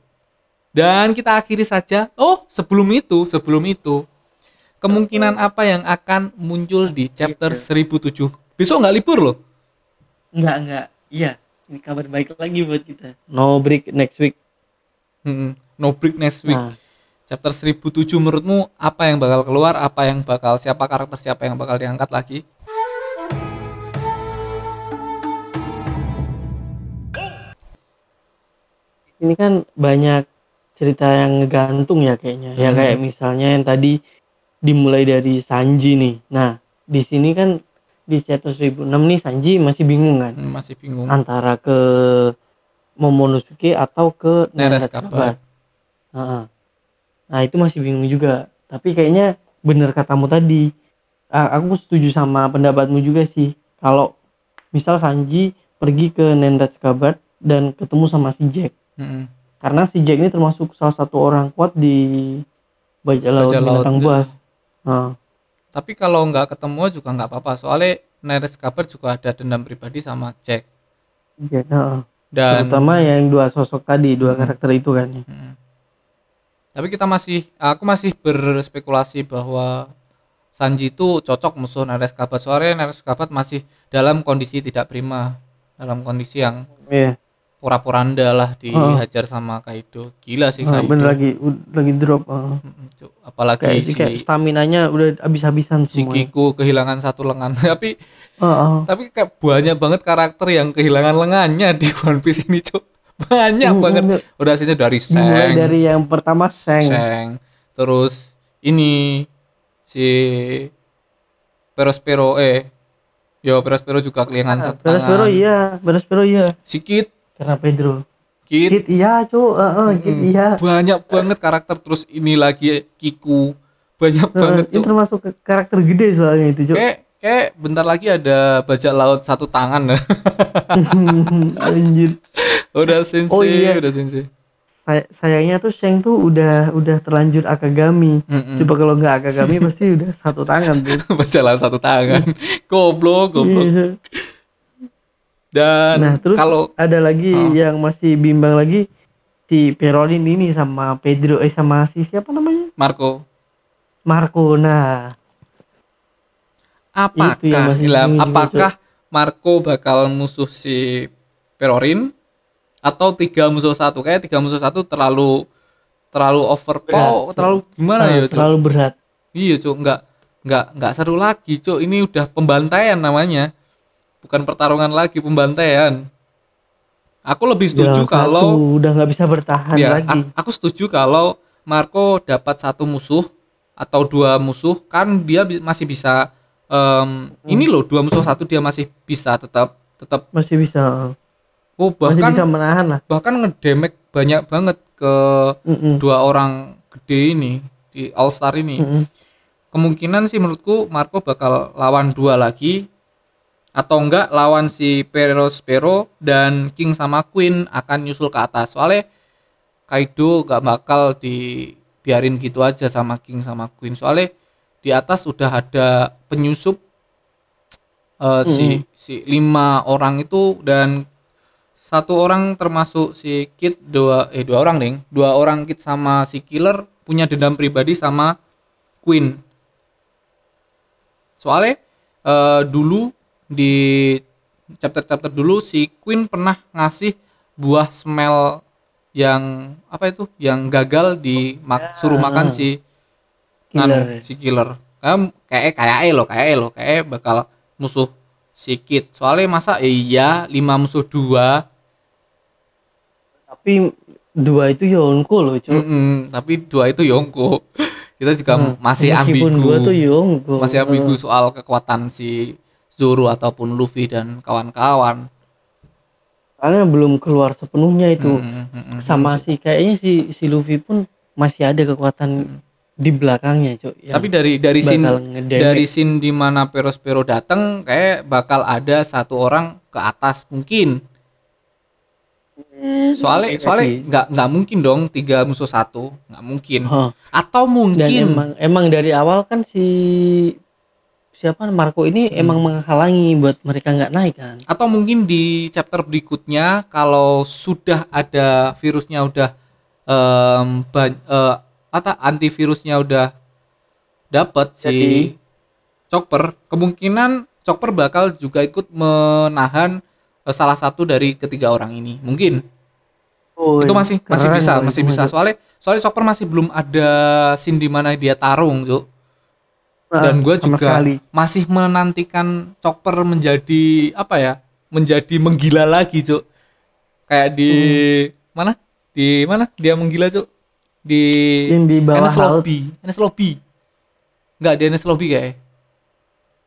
Dan kita akhiri saja. Oh, sebelum itu, sebelum itu, kemungkinan apa yang akan muncul di chapter 1007? Besok nggak libur loh. nggak nggak iya ini kabar baik lagi buat kita no break next week Mm-mm. No break next week. nah Chapter 1007 menurutmu apa yang bakal keluar? Apa yang bakal siapa karakter siapa yang bakal diangkat lagi? Ini kan banyak cerita yang ngegantung ya kayaknya ya Hmm. kayak misalnya yang tadi dimulai dari Sanji nih nah di sini kan di chapter 1006 nih Sanji masih bingung kan Hmm, masih bingung. antara ke Momonosuke atau ke Neres Neres kabar. Heeh. Nah itu masih bingung juga. Tapi kayaknya bener katamu tadi. Aku setuju sama pendapatmu juga sih. Kalau misal Sanji pergi ke Nendat Kabat dan ketemu sama si Jack. Mm-mm. Karena si Jack ini termasuk salah satu orang kuat di bajak laut binatang buas. Nah, Tapi kalau nggak ketemu juga nggak apa-apa. Soalnya Neres kabar juga ada dendam pribadi sama Jack. Jack, heeh. Dan terutama yang dua sosok tadi, dua Hmm. karakter itu kan. ya. Mm. Tapi kita masih, aku masih berspekulasi bahwa Sanji itu cocok musuh Nares Kabat. Soalnya Nares Kabat masih dalam kondisi tidak prima, dalam kondisi yang Iya. pura-poranda lah dihajar sama Kaido. Gila sih Ah, Kaido. bener lagi lagi drop. Cuk. Apalagi kayak, si, kayak stamina-nya udah habis-habisan si semua. Kiku kehilangan satu lengan. (laughs) tapi Heeh. tapi kayak banyak banget karakter yang kehilangan lengannya di One Piece ini, Cuk. (laughs) Banyak Hmm, banget. bener. Udah sini dari Dimulai Seng, dari yang pertama Seng. Seng. Terus ini si Perospero eh yo Perospero juga kehilangan satu Beres tangan. Pero iya, Beres Pero iya. Si Kid, Karena Pedro. Kid, Kid iya, cu. Heeh, Kid Mm, iya. banyak banget karakter terus ini lagi Kiku. Banyak Heeh, banget, Eh, itu termasuk karakter gede soalnya itu, cu. Kayak kayak bentar lagi ada bajak laut satu tangan. (laughs) (laughs) Anjir. udah sensei, Oh, iya. udah sensei. Say- sayangnya tuh Sheng tuh udah udah terlanjur Akagami. Mm-mm. Coba kalau nggak Akagami (laughs) pasti udah satu tangan tuh. bajak laut satu tangan. goblok, goblok. Dan Nah, terus kalau ada lagi Oh. yang masih bimbang lagi si Perolin ini sama Pedro eh sama si siapa namanya? Marco Marco. Nah, Apakah Itu yang masih Ilham, bingung juga, apakah Marco bakal musuh si Perorin atau tiga musuh satu? Kayak tiga musuh satu terlalu terlalu overpower, terlalu gimana ah, ya, Cuk? terlalu berat. Iya, Cuk, enggak enggak enggak seru lagi, Cuk. Ini udah pembantaian namanya. Bukan pertarungan lagi, pembantaian. Aku lebih setuju satu, kalau udah nggak bisa bertahan ya, lagi. aku setuju kalau Marco dapat satu musuh atau dua musuh kan dia bi- masih bisa em, ini loh dua musuh satu dia masih bisa tetap tetap Masih bisa. oh Masih bahkan bisa menahan lah. bahkan ngedamage banyak banget ke Mm-mm. dua orang gede ini di All Star ini Mm-mm. kemungkinan sih menurutku Marco bakal lawan dua lagi atau enggak lawan si Perospero dan King sama Queen akan nyusul ke atas. Soalnya Kaido gak bakal dibiarin gitu aja sama King sama Queen. Soalnya di atas udah ada penyusup eh, si si lima orang itu dan satu orang termasuk si Kid dua eh dua orang ding. Dua orang Kid sama si Killer punya dendam pribadi sama Queen. Soalnya eh, dulu di chapter-chapter dulu si Queen pernah ngasih buah smell yang apa itu yang gagal di mak- suruh makan si Killer. anu, si killer kayak kayak kayak lo kayak lo kayak bakal musuh si Kid soalnya masa iya lima musuh dua Tapi dua itu Yonko loh, Cuk. Mm-mm, tapi dua itu Yongko (laughs) kita juga Hmm. masih ambigu tuh Yonko. masih ambigu soal kekuatan si Zoro ataupun Luffy dan kawan-kawan Soalnya belum keluar sepenuhnya itu. Mm, mm, mm, Sama mm. si kayaknya si si Luffy pun masih ada kekuatan Mm. di belakangnya, yang tapi dari dari ngedamage. dari scene di mana Perospero datang kayak bakal ada satu orang ke atas mungkin soalnya Kayaknya soalnya sih. nggak nggak mungkin dong tiga musuh satu nggak mungkin Hah. atau Dan mungkin emang emang dari awal kan si siapa Marco ini Hmm. emang menghalangi buat mereka nggak naik kan. atau mungkin di chapter berikutnya kalau sudah ada virusnya udah em, ban- eh, apa antivirusnya udah dapat si Chopper kemungkinan Chopper bakal juga ikut menahan eh, salah satu dari ketiga orang ini mungkin Oh, itu masih masih bisa masih bisa soalnya soalnya Chopper masih belum ada scene di mana dia tarung Cuk. Dan gue juga sekali. masih menantikan Chopper menjadi apa ya menjadi menggila lagi cuk kayak di Hmm. mana di mana dia menggila cuk di di bawah NS. Lobby NS Lobby nggak di NS Lobby kayak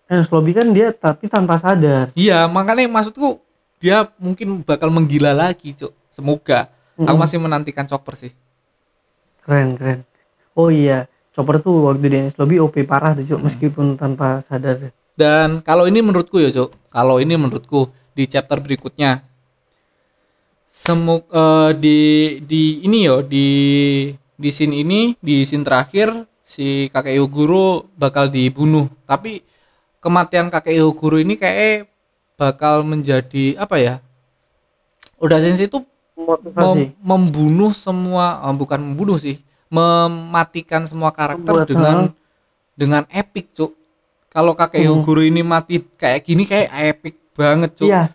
Nah, Lobby kan dia tapi tanpa sadar. iya makanya maksudku dia mungkin bakal menggila lagi cuk semoga aku Mm-mm. masih menantikan Chopper sih Keren keren. Oh iya, Chopper tuh waktu di NS Lobby OP parah tuh, Hmm. Meskipun tanpa sadar. Dan kalau ini menurutku ya, Cuk. Kalau ini menurutku di chapter berikutnya semuk eh, di di ini yo di di scene ini di scene terakhir si kakek Yoguro bakal dibunuh. Tapi kematian kakek Yoguro ini kayak bakal menjadi apa ya? Udah sensi itu mem- membunuh semua eh, bukan membunuh sih, mematikan semua karakter Membuat, dengan ha. dengan epic, Cuk. Kalau kakek Hmm. Yoguro ini mati kayak gini kayak epic banget, Cuk. Iya.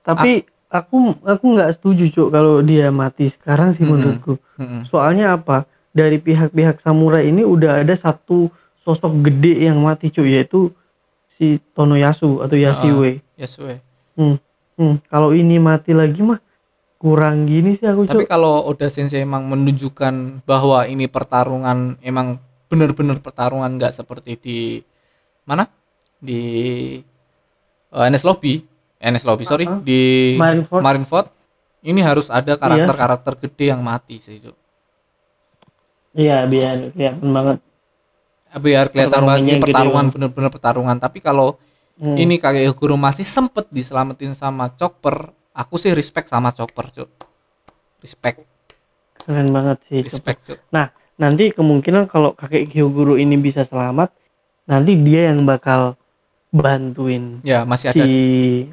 Tapi aku aku nggak setuju, Cuk, kalau dia mati sekarang sih Mm-mm. menurutku. Mm-mm. Soalnya apa? Dari pihak-pihak samurai ini udah ada satu sosok gede yang mati, Cuk, yaitu si Tonoyasu atau Yashiwe. Yes, we. Hmm. Hmm. Kalau ini mati lagi mah kurang gini sih aku, Tapi kalau Oda Sensei emang menunjukkan bahwa ini pertarungan emang benar-benar pertarungan nggak seperti di mana? Di eh, NS Lobby, NS Lobby sorry, Uh-huh. di Marineford. Marineford. Ini harus ada Iya. karakter-karakter gede yang mati sih, Cuk. Iya, biar kelihatan banget. biar kelihatan banget ini pertarungan bener-bener pertarungan tapi kalau Hmm. ini kakek Yoguro masih sempet diselamatin sama Chopper aku sih respect sama Chopper cuk respect keren banget sih. Respect cuk Nah, nanti kemungkinan kalau kakek Hyoguro ini bisa selamat, nanti dia yang bakal bantuin ya masih si ada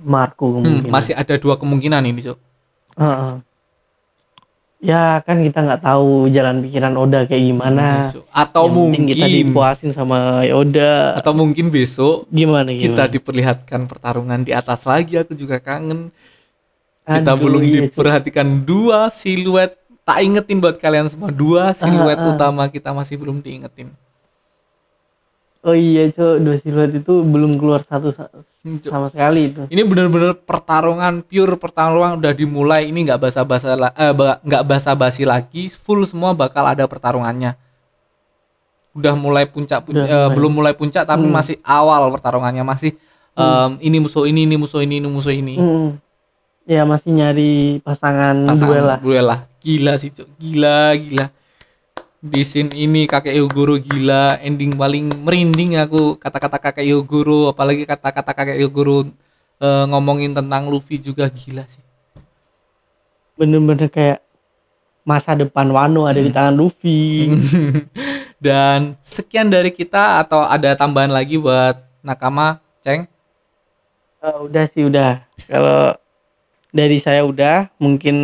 Marco hmm, kemungkinan. masih ada dua kemungkinan ini cuk Heeh. Ya kan kita nggak tahu jalan pikiran Oda kayak gimana. Hmm, atau Yang penting kita mungkin dipuasin sama Oda. atau mungkin besok Gimana kita gimana? diperlihatkan pertarungan di atas lagi aku juga kangen kita Aduh, belum iya, Cuk. diperhatikan dua siluet tak ingetin buat kalian semua dua siluet ah. utama kita masih belum diingetin Oh iya, Cok, dua siluet itu belum keluar satu sa- Hmm, sama sekali itu. ini bener-bener pertarungan pure pertarungan udah dimulai ini nggak basa-basa la- eh, nggak basa-basi lagi full semua bakal ada pertarungannya udah mulai puncak pun- Udah eh, belum mulai puncak tapi Hmm. masih awal pertarungannya masih em, ini musuh ini ini musuh ini ini musuh ini Mm. Ya masih nyari pasangan, pasangan duel lah. duel lah gila sih Cuk. gila gila di scene ini kakek Yogoro gila ending paling merinding aku kata-kata kakek Yogoro apalagi kata-kata kakek Yogoro eh, ngomongin tentang Luffy juga gila sih Bener-bener kayak masa depan Wano ada di Hmm. tangan Luffy. (laughs) dan sekian dari kita atau ada tambahan lagi buat nakama ceng Eh, udah sih udah. Kalau dari saya udah, mungkin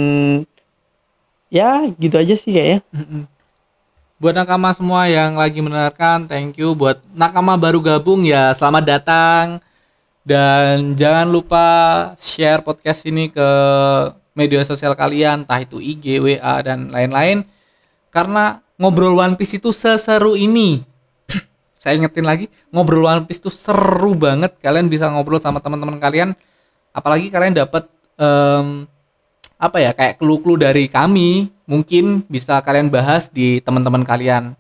ya gitu aja sih kayaknya. buat nakama semua yang lagi mendengarkan thank you buat nakama baru gabung ya selamat datang dan jangan lupa share podcast ini ke media sosial kalian, entah itu IG, WA dan lain-lain. Karena ngobrol One Piece itu seseru ini. (clears throat) Saya ingetin lagi, ngobrol One Piece itu seru banget. Kalian bisa ngobrol sama teman-teman kalian, apalagi kalian dapat em, apa ya kayak clue-clue dari kami, mungkin bisa kalian bahas di teman-teman kalian.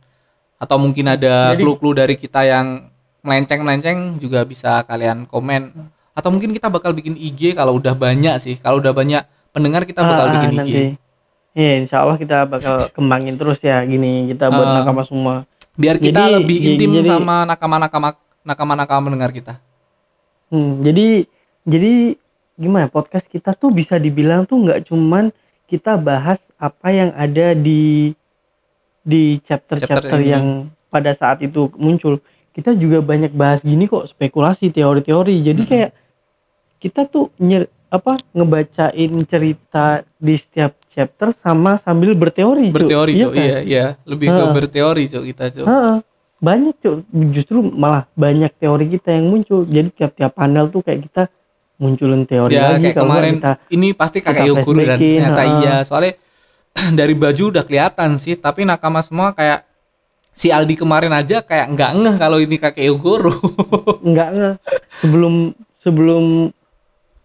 Atau mungkin ada clue-clue dari kita yang melenceng-melenceng juga bisa kalian komen. Atau mungkin kita bakal bikin IG kalau udah banyak sih. Kalau udah banyak pendengar kita bakal Ah, bikin IG. nanti. Iya, insya Allah kita bakal kembangin terus ya gini kita buat Ah. nakama semua. Biar kita Jadi- lebih intim jadi- sama nakama-nakama nakama-nakama mendengar kita. Hmm, jadi jadi gimana podcast kita tuh bisa dibilang tuh nggak cuman kita bahas apa yang ada di di chapter-chapter Chapter ini. yang pada saat itu muncul. Kita juga banyak bahas gini kok spekulasi, teori-teori. Jadi Mm-mm. kayak kita tuh nyer, apa ngebacain cerita di setiap chapter sama sambil berteori. Berteori, Iya Cuk. kan? Iya, iya. Lebih ke Ah. berteori, Cuk, kita. Heeh. banyak Cuk. justru malah banyak teori kita yang muncul jadi tiap-tiap panel tuh kayak kita munculin teori Ya, lagi kayak kemarin kita ini pasti kita Yoguru dan ternyata ha. iya. Soalnya (clears throat) dari baju udah kelihatan sih, tapi nakama semua kayak si Aldi kemarin aja kayak nggak ngeh kalau ini kakek Yoguru. (laughs) nggak nggak sebelum sebelum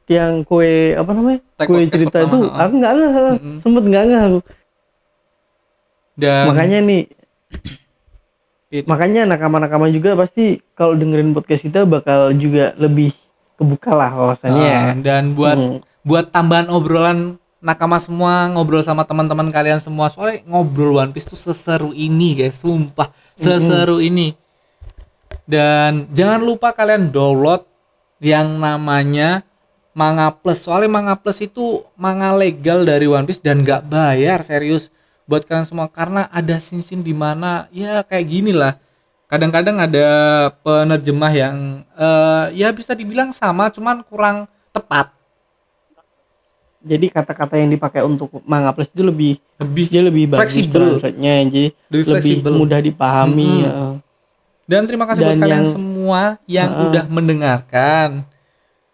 yang kue apa namanya Tag kue cerita pertama, itu ha. aku nggak nggak Mm-mm. sempet nggak nggak aku Dan makanya nih itu. makanya nakama-nakama juga pasti kalau dengerin podcast kita bakal juga lebih kebuka lah wawasannya Ah, dan buat Hmm. buat tambahan obrolan nakama semua ngobrol sama teman-teman kalian semua. Soalnya ngobrol One Piece tuh seseru ini guys. Sumpah seseru ini. Dan jangan lupa kalian download yang namanya Manga Plus. Soalnya Manga Plus itu manga legal dari One Piece dan nggak bayar serius buat kalian semua. Karena ada scene-scene di mana ya kayak gini lah kadang-kadang ada penerjemah yang eh, ya bisa dibilang sama cuman kurang tepat jadi kata-kata yang dipakai untuk manga plus itu lebih lebih dia lebih Fleksibel. jadi lebih lebih mudah dipahami Mm-mm. ya. dan terima kasih buat Dan kalian yang- semua yang Heeh. udah mendengarkan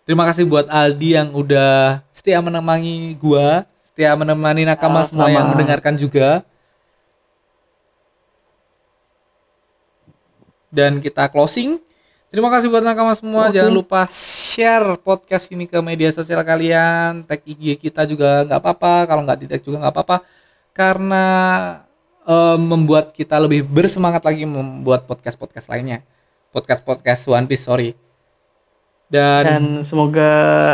terima kasih buat Aldi yang udah setia menemani gua setia menemani nakama Ah, semua yang sama. mendengarkan juga dan kita closing. Terima kasih buat nakama semua. Jangan lupa share podcast ini ke media sosial kalian. Tag IG kita juga nggak apa-apa. Kalau nggak di tag juga nggak apa-apa. Karena eh, membuat kita lebih bersemangat lagi membuat podcast podcast lainnya. Podcast podcast One Piece sorry. Dan, dan semoga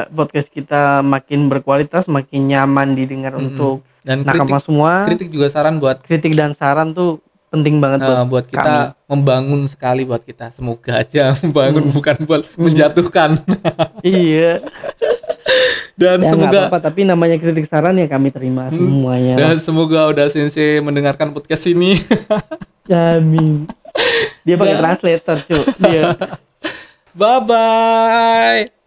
podcast kita makin berkualitas makin nyaman didengar Mm-mm. untuk dan nakama kritik semua. kritik juga saran buat kritik dan saran tuh penting banget buat buat kita membangun sekali buat kita. Semoga aja (laughs) membangun Hmm. bukan buat menjatuhkan. Iya. (laughs) Dan ya semoga apa-apa tapi namanya kritik saran ya kami terima Hmm. semuanya. Dan semoga udah sensei mendengarkan podcast ini. (laughs) Amin. Dia pakai translator cuy dia bye bye